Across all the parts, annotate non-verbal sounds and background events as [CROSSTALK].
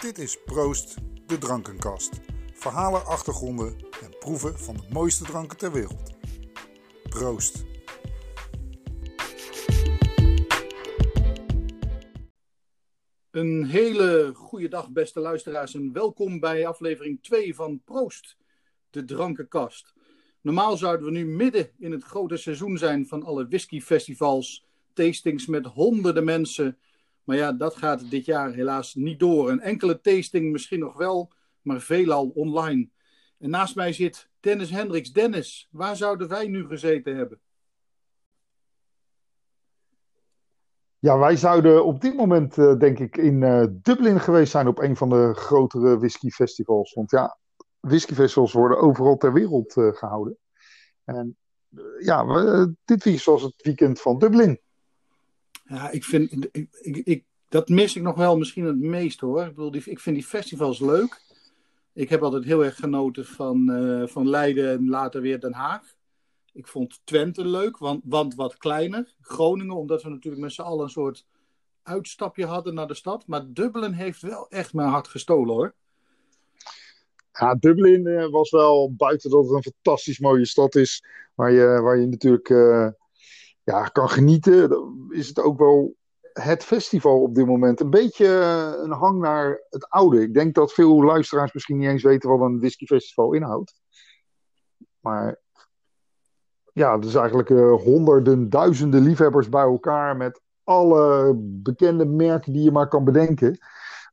Dit is Proost, de drankenkast. Verhalen, achtergronden en proeven van de mooiste dranken ter wereld. Proost. Een hele goede dag, beste luisteraars, en welkom bij aflevering 2 van Proost, de drankenkast. Normaal zouden we nu midden in het grote seizoen zijn van alle whiskyfestivals, tastings met honderden mensen. Maar ja, dat gaat dit jaar helaas niet door. Een enkele tasting misschien nog wel, maar veelal online. En naast mij zit Dennis Hendricks. Dennis, waar zouden wij nu gezeten hebben? Ja, wij zouden op dit moment, uh, denk ik, in uh, Dublin geweest zijn op een van de grotere whiskyfestivals. Want ja, whiskyfestivals worden overal ter wereld uh, gehouden. En ja, dit weekend was het weekend van Dublin. Ja, ik vind, ik, ik, ik, dat mis ik nog wel misschien het meest hoor. Ik, bedoel, die, ik vind die festivals leuk. Ik heb altijd heel erg genoten van, van Leiden en later weer Den Haag. Ik vond Twente leuk, want, want wat kleiner. Groningen, omdat we natuurlijk met z'n allen een soort uitstapje hadden naar de stad. Maar Dublin heeft wel echt mijn hart gestolen hoor. Ja, Dublin uh, was wel, buiten dat het een fantastisch mooie stad is, waar je, waar je natuurlijk uh, ja, kan genieten, is het ook wel het festival op dit moment. Een beetje uh, een hang naar het oude. Ik denk dat veel luisteraars misschien niet eens weten wat een whiskyfestival inhoudt. Maar ja, dus eigenlijk uh, honderden, duizenden liefhebbers bij elkaar met alle bekende merken die je maar kan bedenken.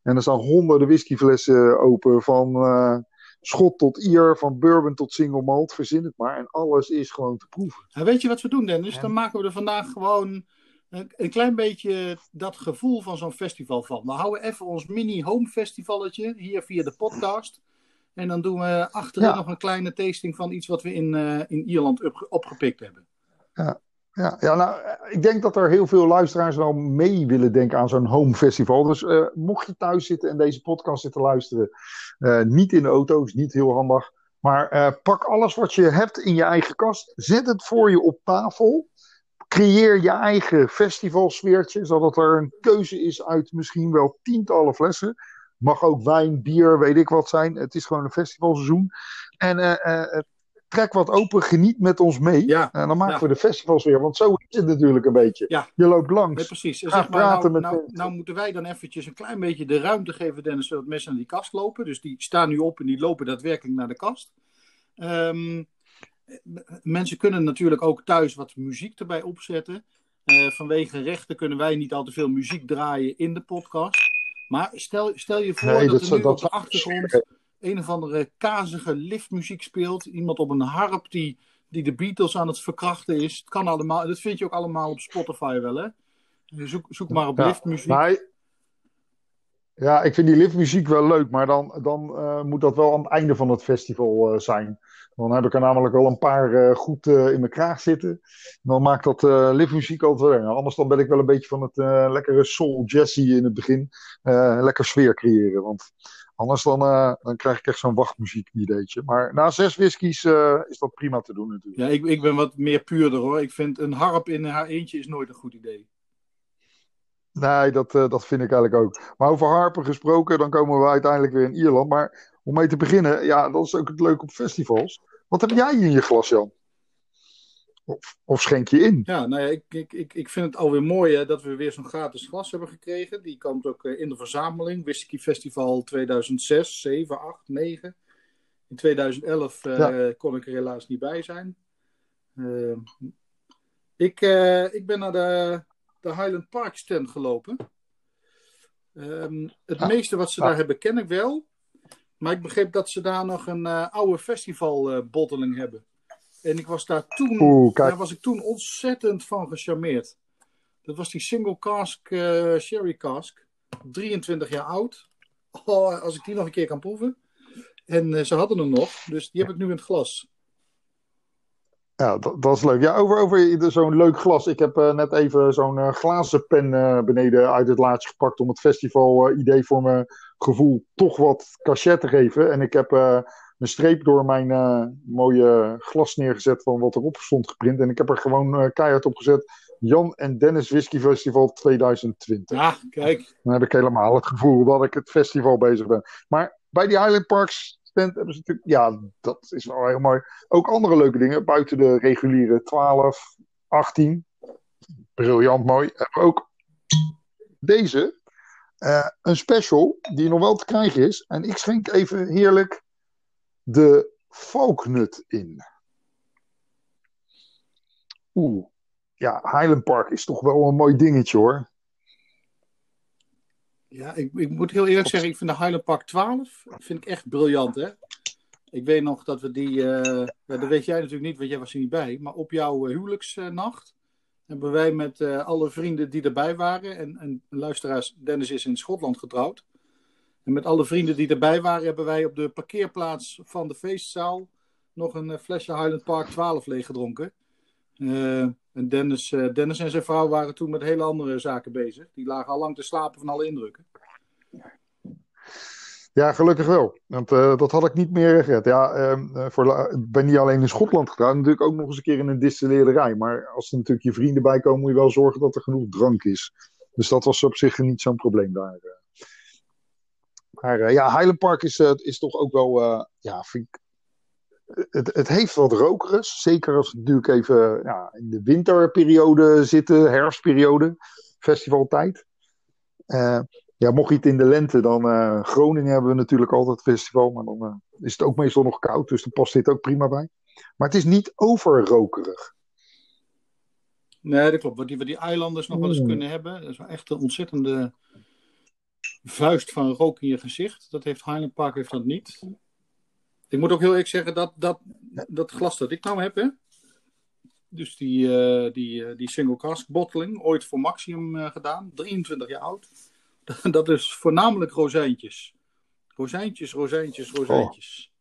En er staan honderden whiskyflessen open, van uh, schot tot ier, van bourbon tot single malt, verzin het maar. En alles is gewoon te proeven. En weet je wat we doen, Dennis? En... Dan maken we er vandaag gewoon een, klein beetje dat gevoel van zo'n festival van. We houden even ons mini-home festivalletje hier via de podcast. En dan doen we achterin ja. nog een kleine tasting van iets wat we in, uh, in Ierland op, opgepikt hebben. Ja. Ja, ja, nou, ik denk dat er heel veel luisteraars wel mee willen denken aan zo'n home festival. Dus uh, mocht je thuis zitten en deze podcast zitten luisteren, uh, niet in de auto, is niet heel handig. Maar pak alles wat je hebt in je eigen kast, zet het voor je op tafel. Creëer je eigen festivalsfeertje, zodat er een keuze is uit misschien wel tientallen flessen. Mag ook wijn, bier, weet ik wat zijn. Het is gewoon een festivalseizoen. En uh, trek wat open, geniet met ons mee. Ja, en dan maken ja. we de festivals weer. Want zo is het natuurlijk een beetje. Ja. Je loopt langs. Precies. Ga Zeg maar, praten nou, met nou, nou moeten wij dan eventjes een klein beetje de ruimte geven, Dennis, zodat mensen naar die kast lopen. Dus die staan nu op en die lopen daadwerkelijk naar de kast. Um, mensen kunnen natuurlijk ook thuis wat muziek erbij opzetten. Uh, vanwege rechten kunnen wij niet al te veel muziek draaien in de podcast. Maar stel, stel je voor Nee, dat, dat er nu op de achtergrond een of andere kazige liftmuziek speelt. Iemand op een harp die, die de Beatles aan het verkrachten is. Het kan allemaal. Dat vind je ook allemaal op Spotify wel, hè? Zoek, zoek maar op Ja, liftmuziek. Maar, ja, ik vind die liftmuziek wel leuk, maar dan, dan eh, moet dat wel aan het einde van het festival eh, zijn. Dan heb ik er namelijk al een paar eh, goed eh, in mijn kraag zitten. Dan maakt dat eh liftmuziek altijd wel eng. Anders dan ben ik wel een beetje van het lekkere soul jazzy in het begin. Lekker sfeer creëren. Want anders dan, dan krijg ik echt zo'n wachtmuziek ideetje. Maar na zes whiskies is dat prima te doen natuurlijk. Ja, ik, ik ben wat meer puurder hoor. Ik vind een harp in haar eentje is nooit een goed idee. Nee, dat, eh, dat vind ik eigenlijk ook. Maar over harpen gesproken, dan komen we uiteindelijk weer in Ierland. Maar om mee te beginnen, ja, dat is ook het leuke op festivals. Wat heb jij in je glas, Jan? Of, of schenk je in? Ja, nou ja, ik, ik, ik, ik vind het alweer mooi hè, dat we weer zo'n gratis glas hebben gekregen. Die komt ook eh, in de verzameling. Whisky Festival 2006, 7, 8, 9. In 2011 eh, Ja. kon ik er helaas niet bij zijn. Ik, ik ben naar de, de Highland Park stand gelopen. Ehm, het Ah. meeste wat ze Ah. daar hebben ken ik wel. Maar ik begreep dat ze daar nog een eh, oude festivalbotteling hebben. En ik was daar toen, Oeh, kijk. daar was ik toen ontzettend van gecharmeerd. Dat was die single cask eh, sherry cask. 23 jaar oud. Oh, als ik die nog een keer kan proeven. En eh, ze hadden hem nog, dus die heb ik nu in het glas. Ja, dat, dat is leuk. Ja, over, over zo'n leuk glas. Ik heb eh, net even zo'n eh, glazen pen eh, beneden uit het laadje gepakt om het festival eh, idee voor mijn gevoel toch wat cachet te geven. En ik heb een streep door mijn mooie glas neergezet van wat erop stond geprint. En ik heb er gewoon keihard op gezet Jan en Dennis Whisky Festival 2020. Ja, kijk. Dan heb ik helemaal het gevoel dat ik het festival bezig ben. Maar bij die Highland Parks Ja, dat is wel heel mooi. Ook andere leuke dingen. Buiten de reguliere 12, 18. Briljant mooi. Hebben ook deze. Uh, een special die nog wel te krijgen is. En ik schenk even heerlijk de valknut in. Oeh. Ja, Highland Park is toch wel een mooi dingetje hoor. Ja, ik, ik moet heel eerlijk zeggen, ik vind de Highland Park 12 vind ik echt briljant hè. Ik weet nog dat we die, uh, dat weet jij natuurlijk niet, want jij was er niet bij, maar op jouw huwelijksnacht hebben wij met uh, alle vrienden die erbij waren, en, en luisteraars, Dennis is in Schotland getrouwd, en met alle vrienden die erbij waren, hebben wij op de parkeerplaats van de feestzaal nog een flesje Highland Park 12 leeggedronken. Uh, en Dennis, Dennis en zijn vrouw waren toen met hele andere zaken bezig. Die lagen al lang te slapen van alle indrukken. Ja, gelukkig wel. Want uh, dat had ik niet meer gered. Ja, uh, voor, ik ben niet alleen in Schotland gedaan, natuurlijk ook nog eens een keer in een distilleerderij. Maar als er natuurlijk je vrienden bij komen, moet je wel zorgen dat er genoeg drank is. Dus dat was op zich niet zo'n probleem daar. Eh. Maar ja, Highland Park is, is toch ook wel, ja, vind ik, het, het heeft wat rokerigs. Zeker als we natuurlijk even ja, in de winterperiode zitten, herfstperiode, festivaltijd. Uh, ja, mocht je het in de lente, dan uh, Groningen hebben we natuurlijk altijd festival. Maar dan uh, is het ook meestal nog koud, dus dan past dit ook prima bij. Maar het is niet overrokerig. Nee, dat klopt. Wat die, wat die eilanders nog wel eens mm. kunnen hebben, dat is wel echt een ontzettende vuist van rook in je gezicht. Dat heeft Highland Park heeft dat niet. Ik moet ook heel eerlijk zeggen dat dat, dat glas dat ik nou heb, hè, dus die, uh, die, die single cask bottling, ooit voor Maximum gedaan, 23 jaar oud. [LAUGHS] Dat is voornamelijk rozijntjes. Rozijntjes, rozijntjes, rozijntjes.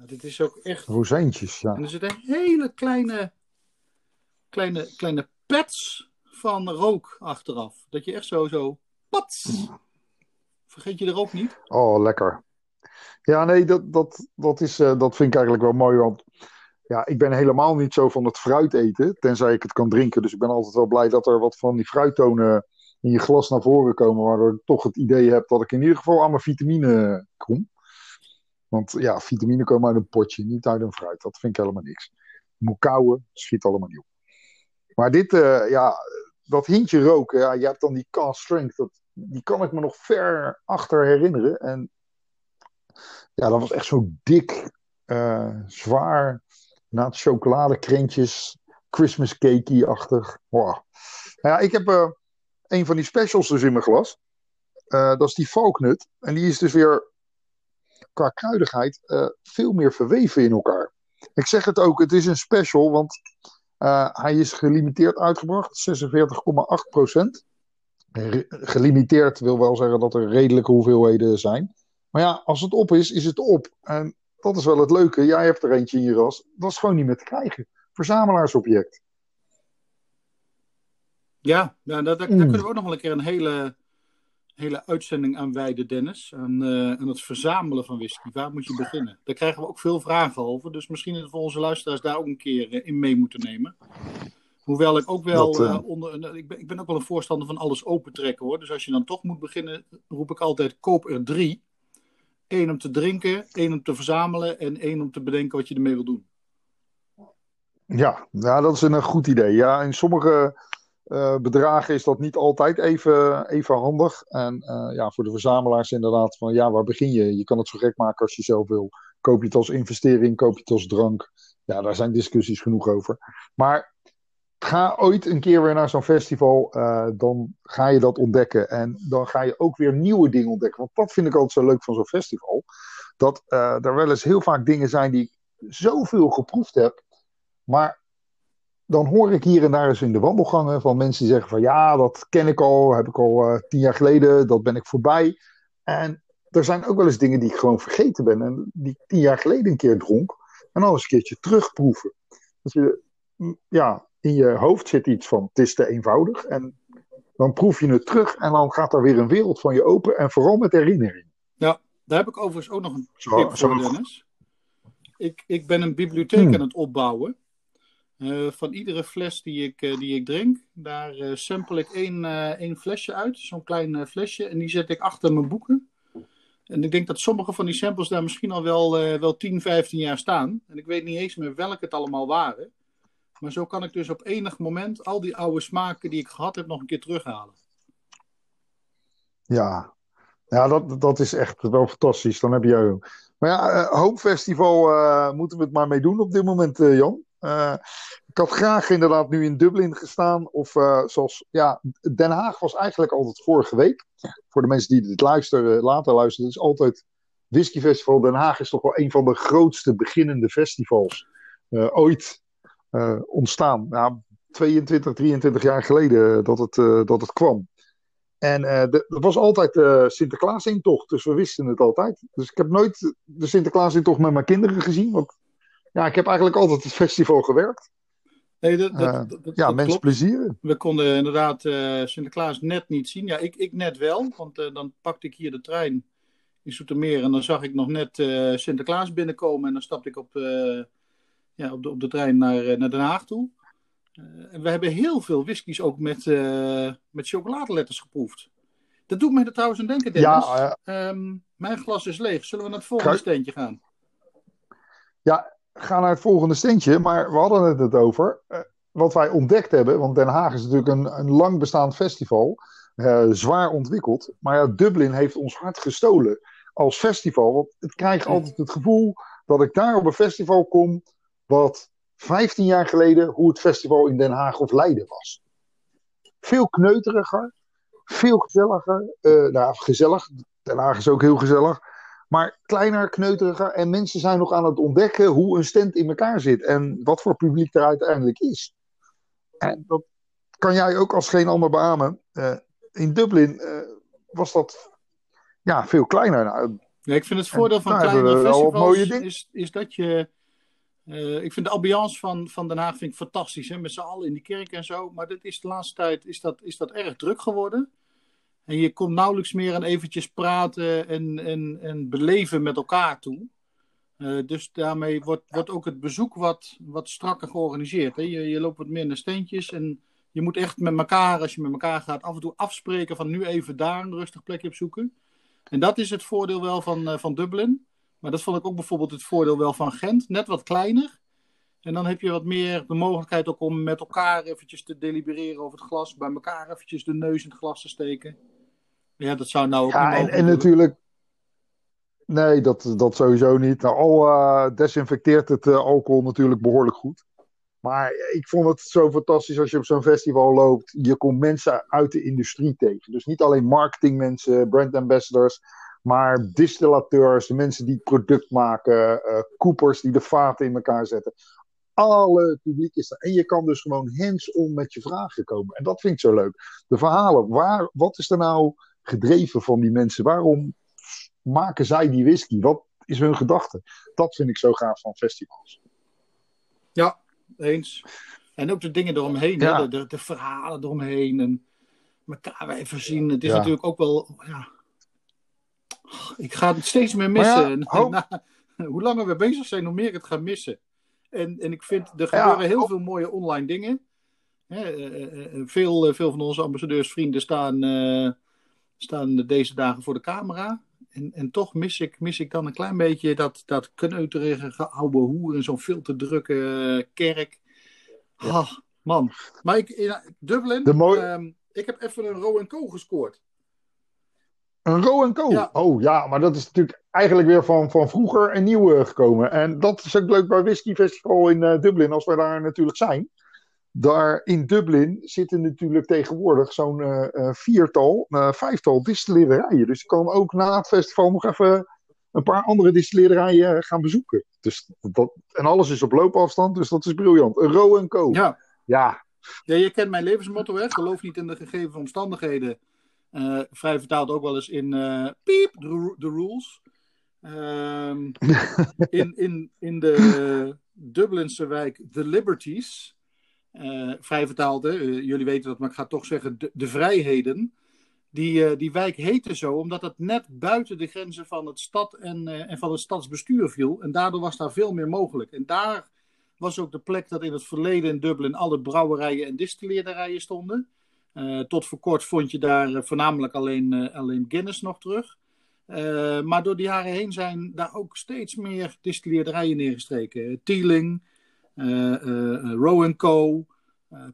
Oh. dit is ook echt... Rozijntjes, ja. En er zitten hele kleine, kleine, kleine pets van rook achteraf. Dat je echt zo, zo, pats. Vergeet je de rook niet? Oh, lekker. Ja, nee, dat, dat, dat, is, uh, dat vind ik eigenlijk wel mooi, want ja, ik ben helemaal niet zo van het fruit eten, tenzij ik het kan drinken. Dus ik ben altijd wel blij dat er wat van die fruittonen in je glas naar voren komen, waardoor ik toch het idee heb dat ik in ieder geval aan mijn vitamine kom. Want ja, vitamine komen uit een potje, niet uit een fruit. Dat vind ik helemaal niks. Moet kouwen, schiet allemaal nieuw. Maar dit, uh, ja, dat hintje roken, ja, je hebt dan die cast strength, dat, die kan ik me nog ver achter herinneren. En ja, dat was echt zo dik, uh, zwaar, na het chocoladekrentjes, Christmas cakey-achtig. Wow. Ja, ik heb uh, een van die specials dus in mijn glas. Uh, dat is die valknut. En die is dus weer qua kruidigheid veel meer verweven in elkaar. Ik zeg het ook, het is een special, want hij is gelimiteerd uitgebracht, 46,8%. Gelimiteerd wil wel zeggen dat er redelijke hoeveelheden zijn. Maar ja, als het op is, is het op. En dat is wel het leuke. Jij hebt er eentje in je ras. Dat is gewoon niet meer te krijgen. Verzamelaarsobject. Ja, ja daar, daar, mm. kunnen we ook nog wel een keer een hele, hele uitzending aan wijden, Dennis. Aan, uh, aan het verzamelen van whisky. Waar moet je beginnen? Daar krijgen we ook veel vragen over. Dus misschien is het voor onze luisteraars daar ook een keer uh, in mee moeten nemen. Hoewel ik ook wel dat, uh, onder. ik, ben, ik ben ook wel een voorstander van alles opentrekken hoor. Dus als je dan toch moet beginnen, roep ik altijd: koop er drie. Eén om te drinken, één om te verzamelen en één om te bedenken wat je ermee wil doen. Ja, ja dat is een goed idee. Ja, in sommige uh, bedragen is dat niet altijd even, even handig. En uh, ja, voor de verzamelaars inderdaad van ja, waar begin je? Je kan het zo gek maken als je zelf wil. Koop je het als investering, koop je het als drank? Ja, daar zijn discussies genoeg over. Maar ga ooit een keer weer naar zo'n festival, uh, dan ga je dat ontdekken. En dan ga je ook weer nieuwe dingen ontdekken. Want dat vind ik altijd zo leuk van zo'n festival. Dat er wel eens heel vaak dingen zijn die ik zoveel geproefd heb. Maar dan hoor ik hier en daar eens in de wandelgangen van mensen die zeggen van ja, dat ken ik al, heb ik al uh, tien jaar geleden, dat ben ik voorbij. En er zijn ook wel eens dingen die ik gewoon vergeten ben en die ik tien jaar geleden een keer dronk. En dan eens een keertje terugproeven. Dat je, mm, ja, in je hoofd zit iets van het is te eenvoudig en dan proef je het terug en dan gaat er weer een wereld van je open en vooral met herinnering. Ja, daar heb ik overigens ook nog een tip voor, Dennis. Ik, ik ben een bibliotheek hmm. aan het opbouwen. Uh, van iedere fles die ik, uh, die ik drink, daar uh, sample ik één, één flesje uit. Zo'n klein flesje. En die zet ik achter mijn boeken. En ik denk dat sommige van die samples daar misschien al wel, wel 10, 15 jaar staan. En ik weet niet eens meer welke het allemaal waren. Maar zo kan ik dus op enig moment al die oude smaken die ik gehad heb nog een keer terughalen. Ja, ja dat, dat is echt wel fantastisch. Dan heb je. Maar ja, uh, Hoop Festival uh, moeten we het maar mee doen op dit moment, Jan. ik had graag inderdaad nu in Dublin gestaan. Of zoals, ja, Den Haag was eigenlijk altijd vorige week. Voor de mensen die dit luisteren, later luisteren, het is altijd Whisky Festival. Den Haag is toch wel een van de grootste beginnende festivals ooit ontstaan. Ja, 22, 23 jaar geleden dat het, dat het kwam. En uh, er was altijd uh, Sinterklaas-intocht, dus we wisten het altijd. Dus ik heb nooit de Sinterklaas-intocht met mijn kinderen gezien. Want ja, ik heb eigenlijk altijd het festival gewerkt. Nee, dat, dat, uh, dat, ja, mensen plezieren. We konden inderdaad Sinterklaas net niet zien. Ja, ik, ik net wel, want dan pakte ik hier de trein in Zoetermeer en dan zag ik nog net Sinterklaas binnenkomen. En dan stapte ik op, ja, op, de, op de trein naar, naar Den Haag toe. Uh, we hebben heel veel whiskies ook met, uh, met chocoladeletters geproefd. Dat doet me er trouwens aan denken, Dennis. Ja, uh, um, mijn glas is leeg. Zullen we naar het volgende steentje gaan? Ja, ga naar het volgende steentje. Maar we hadden het het over. Uh, wat wij ontdekt hebben, want Den Haag is natuurlijk een, een lang bestaand festival. zwaar ontwikkeld. Maar ja, Dublin heeft ons hart gestolen als festival. Want ik krijg altijd het gevoel dat ik daar op een festival kom. Wat 15 jaar geleden hoe het festival in Den Haag of Leiden was. Veel kneuteriger, veel gezelliger. Uh, nou, gezellig. Den Haag is ook heel gezellig. Maar kleiner, kneuteriger. En mensen zijn nog aan het ontdekken hoe een stand in elkaar zit. En wat voor publiek er uiteindelijk is. En dat kan jij ook als geen ander beamen. Uh, in Dublin uh, was dat ja, veel kleiner. Nou, ja, ik vind het voordeel van kleine festivals is, is dat je uh, ik vind de ambiance van, van Den Haag vind ik fantastisch. Hè? Met z'n allen in die kerk en zo. Maar dat is de laatste tijd is dat, is dat erg druk geworden. En je komt nauwelijks meer aan eventjes praten en, en, en beleven met elkaar toe. Uh, dus daarmee wordt, wordt ook het bezoek wat, wat strakker georganiseerd. Hè? Je, je loopt wat meer naar steentjes. En je moet echt met elkaar, als je met elkaar gaat, af en toe afspreken van nu even daar een rustig plekje op zoeken. En dat is het voordeel wel van, uh, van Dublin. Maar dat vond ik ook bijvoorbeeld het voordeel wel van Gent. Net wat kleiner. En dan heb je wat meer de mogelijkheid ook om met elkaar eventjes te delibereren over het glas. Bij elkaar eventjes de neus in het glas te steken. Ja, dat zou nou ook ja, en, en natuurlijk... Nee, dat, dat sowieso niet. Nou, al uh, desinfecteert het uh, alcohol natuurlijk behoorlijk goed. Maar ik vond het zo fantastisch als je op zo'n festival loopt. Je komt mensen uit de industrie tegen. Dus niet alleen marketingmensen, brand ambassadors. Maar distillateurs, de mensen die het product maken, uh, koepers die de vaten in elkaar zetten. Alle publiek is er. En je kan dus gewoon hands-on met je vragen komen. En dat vind ik zo leuk. De verhalen, waar, wat is er nou gedreven van die mensen? Waarom maken zij die whisky? Wat is hun gedachte? Dat vind ik zo gaaf van festivals. Ja, eens. En ook de dingen eromheen, ja. de, de, de, verhalen eromheen. En elkaar even zien. Het is ja. natuurlijk ook wel. Ja, ik ga het steeds meer missen. Ja, [LAUGHS] hoe langer we bezig zijn, hoe meer ik het ga missen. En, en ik vind, er gebeuren heel veel mooie online dingen. Hè, uh, veel, veel van onze ambassadeursvrienden staan, uh, staan deze dagen voor de camera. En, en toch mis ik, mis ik dan een klein beetje dat, dat kneuterige oude hoer in zo'n veel te drukke kerk. Ah, man. Maar ik, in Dublin, uh, ik heb even een Row Co gescoord. Een Row Co? Oh ja, maar dat is natuurlijk eigenlijk weer van, van vroeger en nieuw gekomen. En dat is ook leuk bij Whisky Festival in uh, Dublin, als wij daar natuurlijk zijn. Daar in Dublin zitten natuurlijk tegenwoordig zo'n uh, viertal, uh, vijftal distilleerderijen. Dus je kan ook na het festival nog even een paar andere distilleerderijen gaan bezoeken. Dus dat, en alles is op loopafstand, dus dat is briljant. Een Row Co. Ja. ja. Ja, je kent mijn levensmotto, hè? Geloof niet in de gegeven omstandigheden, uh, vrij vertaald ook wel eens in uh, piep, the, rules. Um, [LAUGHS] in, in, in de Dublinse wijk The Liberties. Uh, vrij vertaald, hè? jullie weten dat, maar ik ga toch zeggen de, de vrijheden. Die, die wijk heette zo omdat het net buiten de grenzen van het stad en, en van het stadsbestuur viel. En daardoor was daar veel meer mogelijk. En daar was ook de plek dat in het verleden in Dublin alle brouwerijen en distilleerderijen stonden. Uh, tot voor kort vond je daar voornamelijk alleen, alleen Guinness nog terug. maar door de jaren heen zijn daar ook steeds meer distilleerderijen neergestreken. Teeling, Rowan Co.,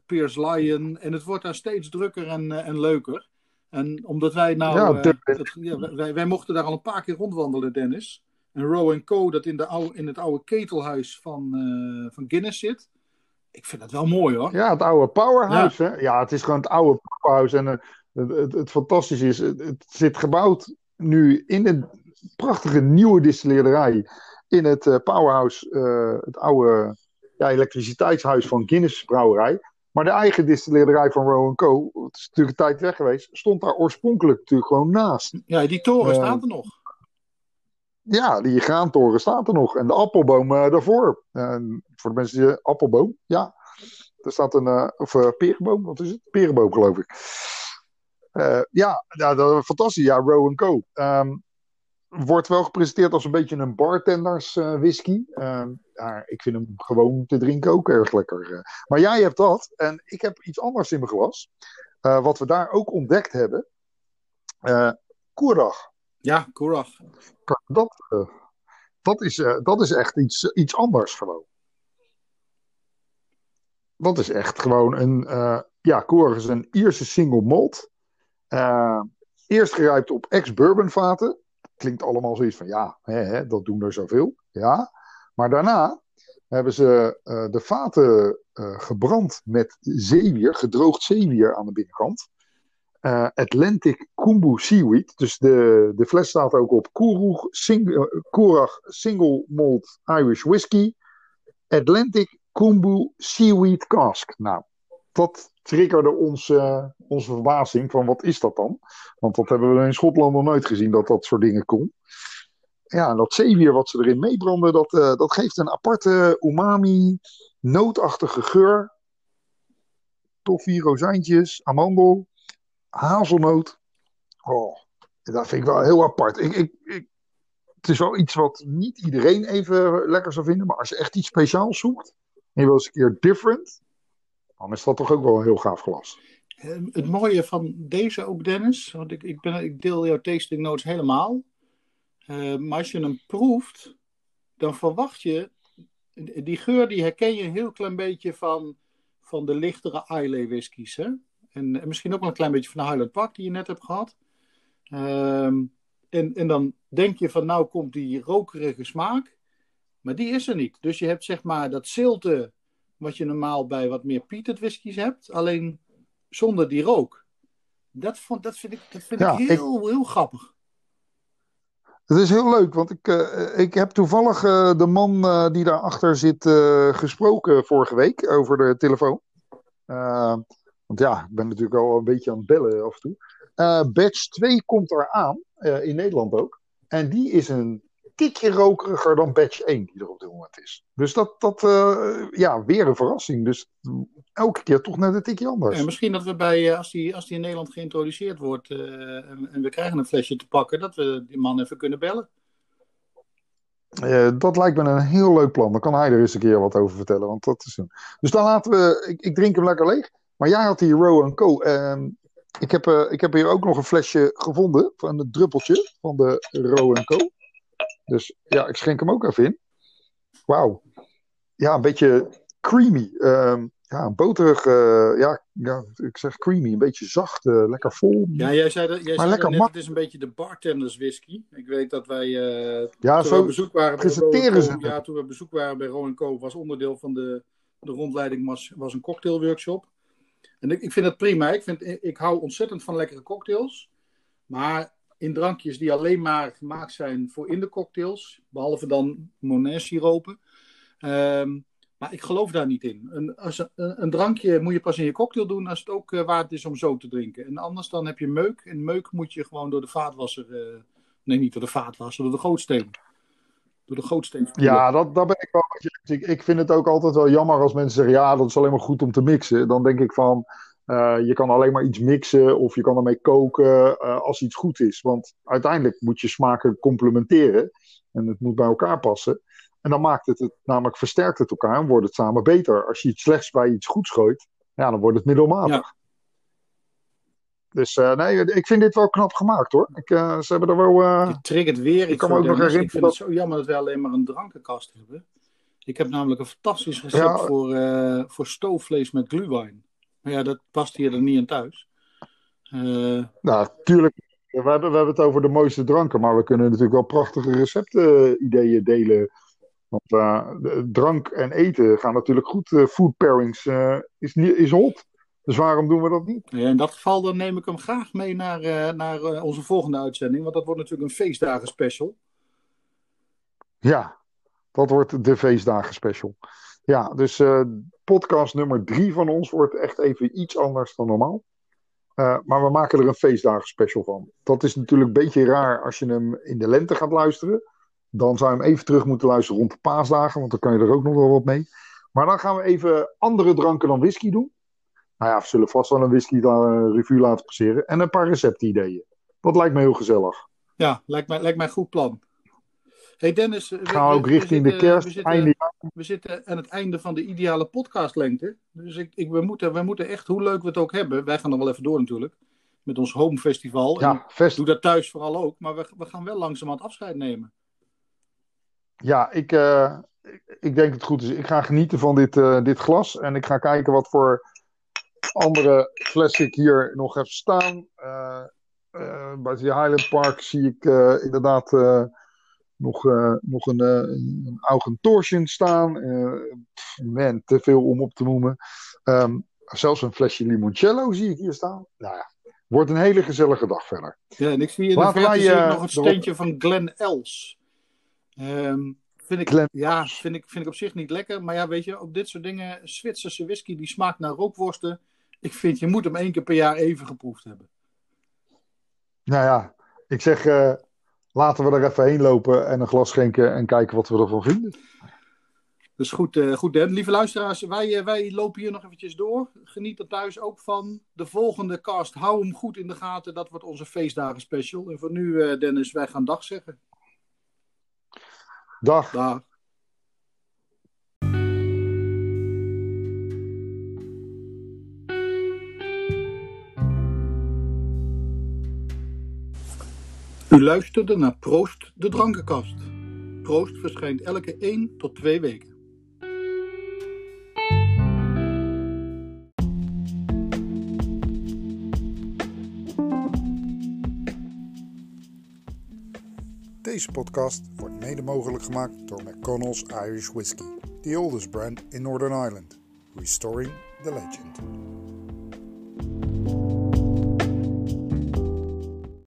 Piers Lion. En het wordt daar steeds drukker en, en leuker. En omdat wij nou. Ja, ja, wij, wij mochten daar al een paar keer rondwandelen, Dennis. En Row Co. dat in, de oude, in het oude ketelhuis van, van Guinness zit. Ik vind dat wel mooi hoor. Ja, het oude powerhouse. Ja, hè? ja het is gewoon het oude powerhouse. En uh, het, het, het, fantastische is, het, het, zit gebouwd nu in een prachtige nieuwe distilleerderij. In het uh, powerhouse, het oude ja, elektriciteitshuis van Guinness Brouwerij. Maar de eigen distilleerderij van Rowan Co., het is natuurlijk een tijd weg geweest, stond daar oorspronkelijk natuurlijk gewoon naast. Ja, die toren staat er nog. Ja, die graantoren staat er nog. En de appelboom uh, daarvoor. voor de mensen die... appelboom, ja. Er staat een... Uh, of uh, perenboom, wat is het? Perenboom, geloof ik. ja, ja dat, fantastisch. Ja, Rowan Co. Um, wordt wel gepresenteerd als een beetje een bartenders whisky. Ehm, ja, ik vind hem gewoon te drinken ook erg lekker. Maar jij hebt dat. En ik heb iets anders in mijn glas. wat we daar ook ontdekt hebben. Uh. Ja, Koerag. Dat, uh, dat, is, uh, dat is echt iets, iets anders gewoon. Dat is echt gewoon een. Uh, ja, is een Ierse single malt. eerst gerijpt op ex-bourbon vaten. Klinkt allemaal zoiets van ja, hè, hè, dat doen er zoveel. Ja. Maar daarna hebben ze de vaten gebrand met zeewier, gedroogd zeewier aan de binnenkant. Uh, Atlantic Kumbu Seaweed. Dus de, de fles staat ook op sing, uh, Single Malt Irish Whiskey. Atlantic Kumbu Seaweed Cask. Nou, dat triggerde ons, uh, onze verbazing van wat is dat dan? Want dat hebben we in Schotland nog nooit gezien dat dat soort dingen kon. Ja, en dat zeewier wat ze erin meebranden, dat, dat geeft een aparte umami, nootachtige geur. Toffee, rozijntjes, amandel hazelnoot. Oh, dat vind ik wel heel apart. Ik, ik, ik, het is wel iets wat niet iedereen even lekker zou vinden. Maar als je echt iets speciaals zoekt. En je wil eens een keer different. Dan is dat toch ook wel een heel gaaf glas. Ehm, het mooie van deze ook, Dennis. Want ik, ik, ben, ik deel jouw tasting notes helemaal. Uh, maar als je hem proeft. Dan verwacht je. Die geur die herken je een heel klein beetje van, van de lichtere Islay whiskies. Hè? En, misschien ook wel een klein beetje van de Highland Park die je net hebt gehad. Ehm, en, en dan denk je van nou komt die rokerige smaak. Maar die is er niet. Dus je hebt zeg maar dat zilte wat je normaal bij wat meer peated whiskies hebt. Alleen zonder die rook. Dat, vond, dat vind ik, dat vind ik heel, heel grappig. Het is heel leuk, want ik, uh, ik heb toevallig uh, de man uh, die daarachter zit gesproken vorige week over de telefoon. Want ja, ik ben natuurlijk al een beetje aan het bellen af en toe. Uh, batch 2 komt eraan, uh, in Nederland ook. En die is een tikje rokeriger dan batch 1 die er op dit moment is. Dus dat, dat uh, ja, weer een verrassing. Dus elke keer toch net een tikje anders. En misschien dat we bij, als die, als die in Nederland geïntroduceerd wordt en, en, we krijgen een flesje te pakken, dat we die man even kunnen bellen. dat lijkt me een heel leuk plan. Dan kan hij er eens een keer wat over vertellen. Want dat is een... Dus dan laten we. Ik, ik drink hem lekker leeg. Maar jij had hier Row Co. Uh, ik, heb, uh, ik heb hier ook nog een flesje gevonden van het druppeltje van de Row Co. Dus ja, ik schenk hem ook even in. Wauw. Ja, een beetje creamy. Uh, ja, boterig. Uh, ja, ja, ik zeg creamy. Een beetje zacht. Uh, lekker vol. Ja, jij zei dat, jij maar zei net, het is een beetje de bartenders whisky. Ik weet dat wij. Uh, ja, zo we bezoek waren presenteren ze. Ja, toen we bezoek waren bij Rowan Co. was onderdeel van de, de rondleiding was, was een cocktailworkshop. En ik, vind het prima. Ik, vind, ik hou ontzettend van lekkere cocktails. Maar in drankjes die alleen maar gemaakt zijn voor in de cocktails. Behalve dan Monin-siropen. Um, maar ik geloof daar niet in. Een, als een, drankje moet je pas in je cocktail doen als het ook uh, waard is om zo te drinken. En anders dan heb je meuk. En meuk moet je gewoon door de vaatwasser... Uh, nee, niet door de vaatwasser, door de gootsteen door de gootsteen. Ja, dat, dat ben ik wel. Ik, ik vind het ook altijd wel jammer als mensen zeggen: ja, dat is alleen maar goed om te mixen. Dan denk ik van. Uh, je kan alleen maar iets mixen of je kan ermee koken uh, als iets goed is. Want uiteindelijk moet je smaken complementeren en het moet bij elkaar passen. En dan maakt het het, namelijk versterkt het elkaar en wordt het samen beter. Als je iets slechts bij iets goeds gooit, ja, dan wordt het middelmatig. Ja. Dus eh, nee, ik vind dit wel knap gemaakt hoor. Ik, eh, ze hebben er wel. eh, Je triggert weer iets kan me ook nog Dennis. Ik herinneren vind het zo jammer dat we alleen maar een drankenkast hebben. Ik heb namelijk een fantastisch recept Ja. voor, voor stoofvlees met glühwein. Maar ja, dat past hier er niet in thuis. Nou, tuurlijk. We hebben, we hebben het over de mooiste dranken, maar we kunnen natuurlijk wel prachtige recepten-ideeën delen. Want drank en eten gaan natuurlijk goed. Food pairings is, niet- is hot. Dus waarom doen we dat niet? ja, in dat geval dan neem ik hem graag mee naar, eh, naar eh, onze volgende uitzending. Want dat wordt natuurlijk een feestdagen special. Ja, dat wordt de feestdagen special. Ja, dus eh, podcast nummer drie van ons wordt echt even iets anders dan normaal. Maar we maken er een feestdagen special van. Dat is natuurlijk een beetje raar als je hem in de lente gaat luisteren. Dan zou je hem even terug moeten luisteren rond de paasdagen, want dan kan je er ook nog wel wat mee. Maar dan gaan we even andere dranken dan whisky doen. Nou ja, we zullen vast wel een whisky uh, revue laten passeren. En een paar receptideeën. Dat lijkt me heel gezellig. Ja, lijkt mij, lijkt mij een goed plan. Hey Dennis, we, Gaan ook richting de zitten- kerst, We zitten, einde we zitten aan het einde van de ideale podcastlengte. Dus ik, ik, we, moeten, we moeten echt, hoe leuk we het ook hebben, wij gaan nog wel even door natuurlijk, met ons home festival. Ja, fest, Doe dat thuis vooral ook, maar we, we gaan wel langzamerhand afscheid nemen. Ja, ik, eh, ik- ik denk het goed is. Ik ga genieten van dit, eh, dit glas. En ik ga kijken wat voor andere ik hier nog heb staan. Eh, eh, bij het Highland Park zie ik eh, inderdaad nog, nog een, een, een Augentorsion staan. Man, te veel om op te noemen. Ehm, zelfs een flesje limoncello zie ik hier staan. Nou ja, wordt een hele gezellige dag verder. Ja, en ik zie in de Laten wij, nog een steentje van Glen Els. Ehm, vind ik, ja, vind ik, vind ik op zich niet lekker. Maar ja, weet je, op dit soort dingen, Zwitserse whisky, die smaakt naar rookworsten. Ik vind, je moet hem één keer per jaar even geproefd hebben. Nou ja, ik zeg, eh, laten we er even heen lopen en een glas schenken en kijken wat we ervan vinden. Dus goed, eh, goed Dan. Lieve luisteraars, wij, eh, wij lopen hier nog eventjes door. Geniet er thuis ook van. De volgende cast, hou hem goed in de gaten. Dat wordt onze feestdagen special. En voor nu, Dennis, wij gaan dag zeggen. Dag. Dag. U luisterde naar Proost de Drankenkast. Proost verschijnt elke 1 tot 2 weken. Deze podcast wordt mede mogelijk gemaakt door McConnell's Irish Whiskey, the oldest brand in Northern Ireland, restoring the legend.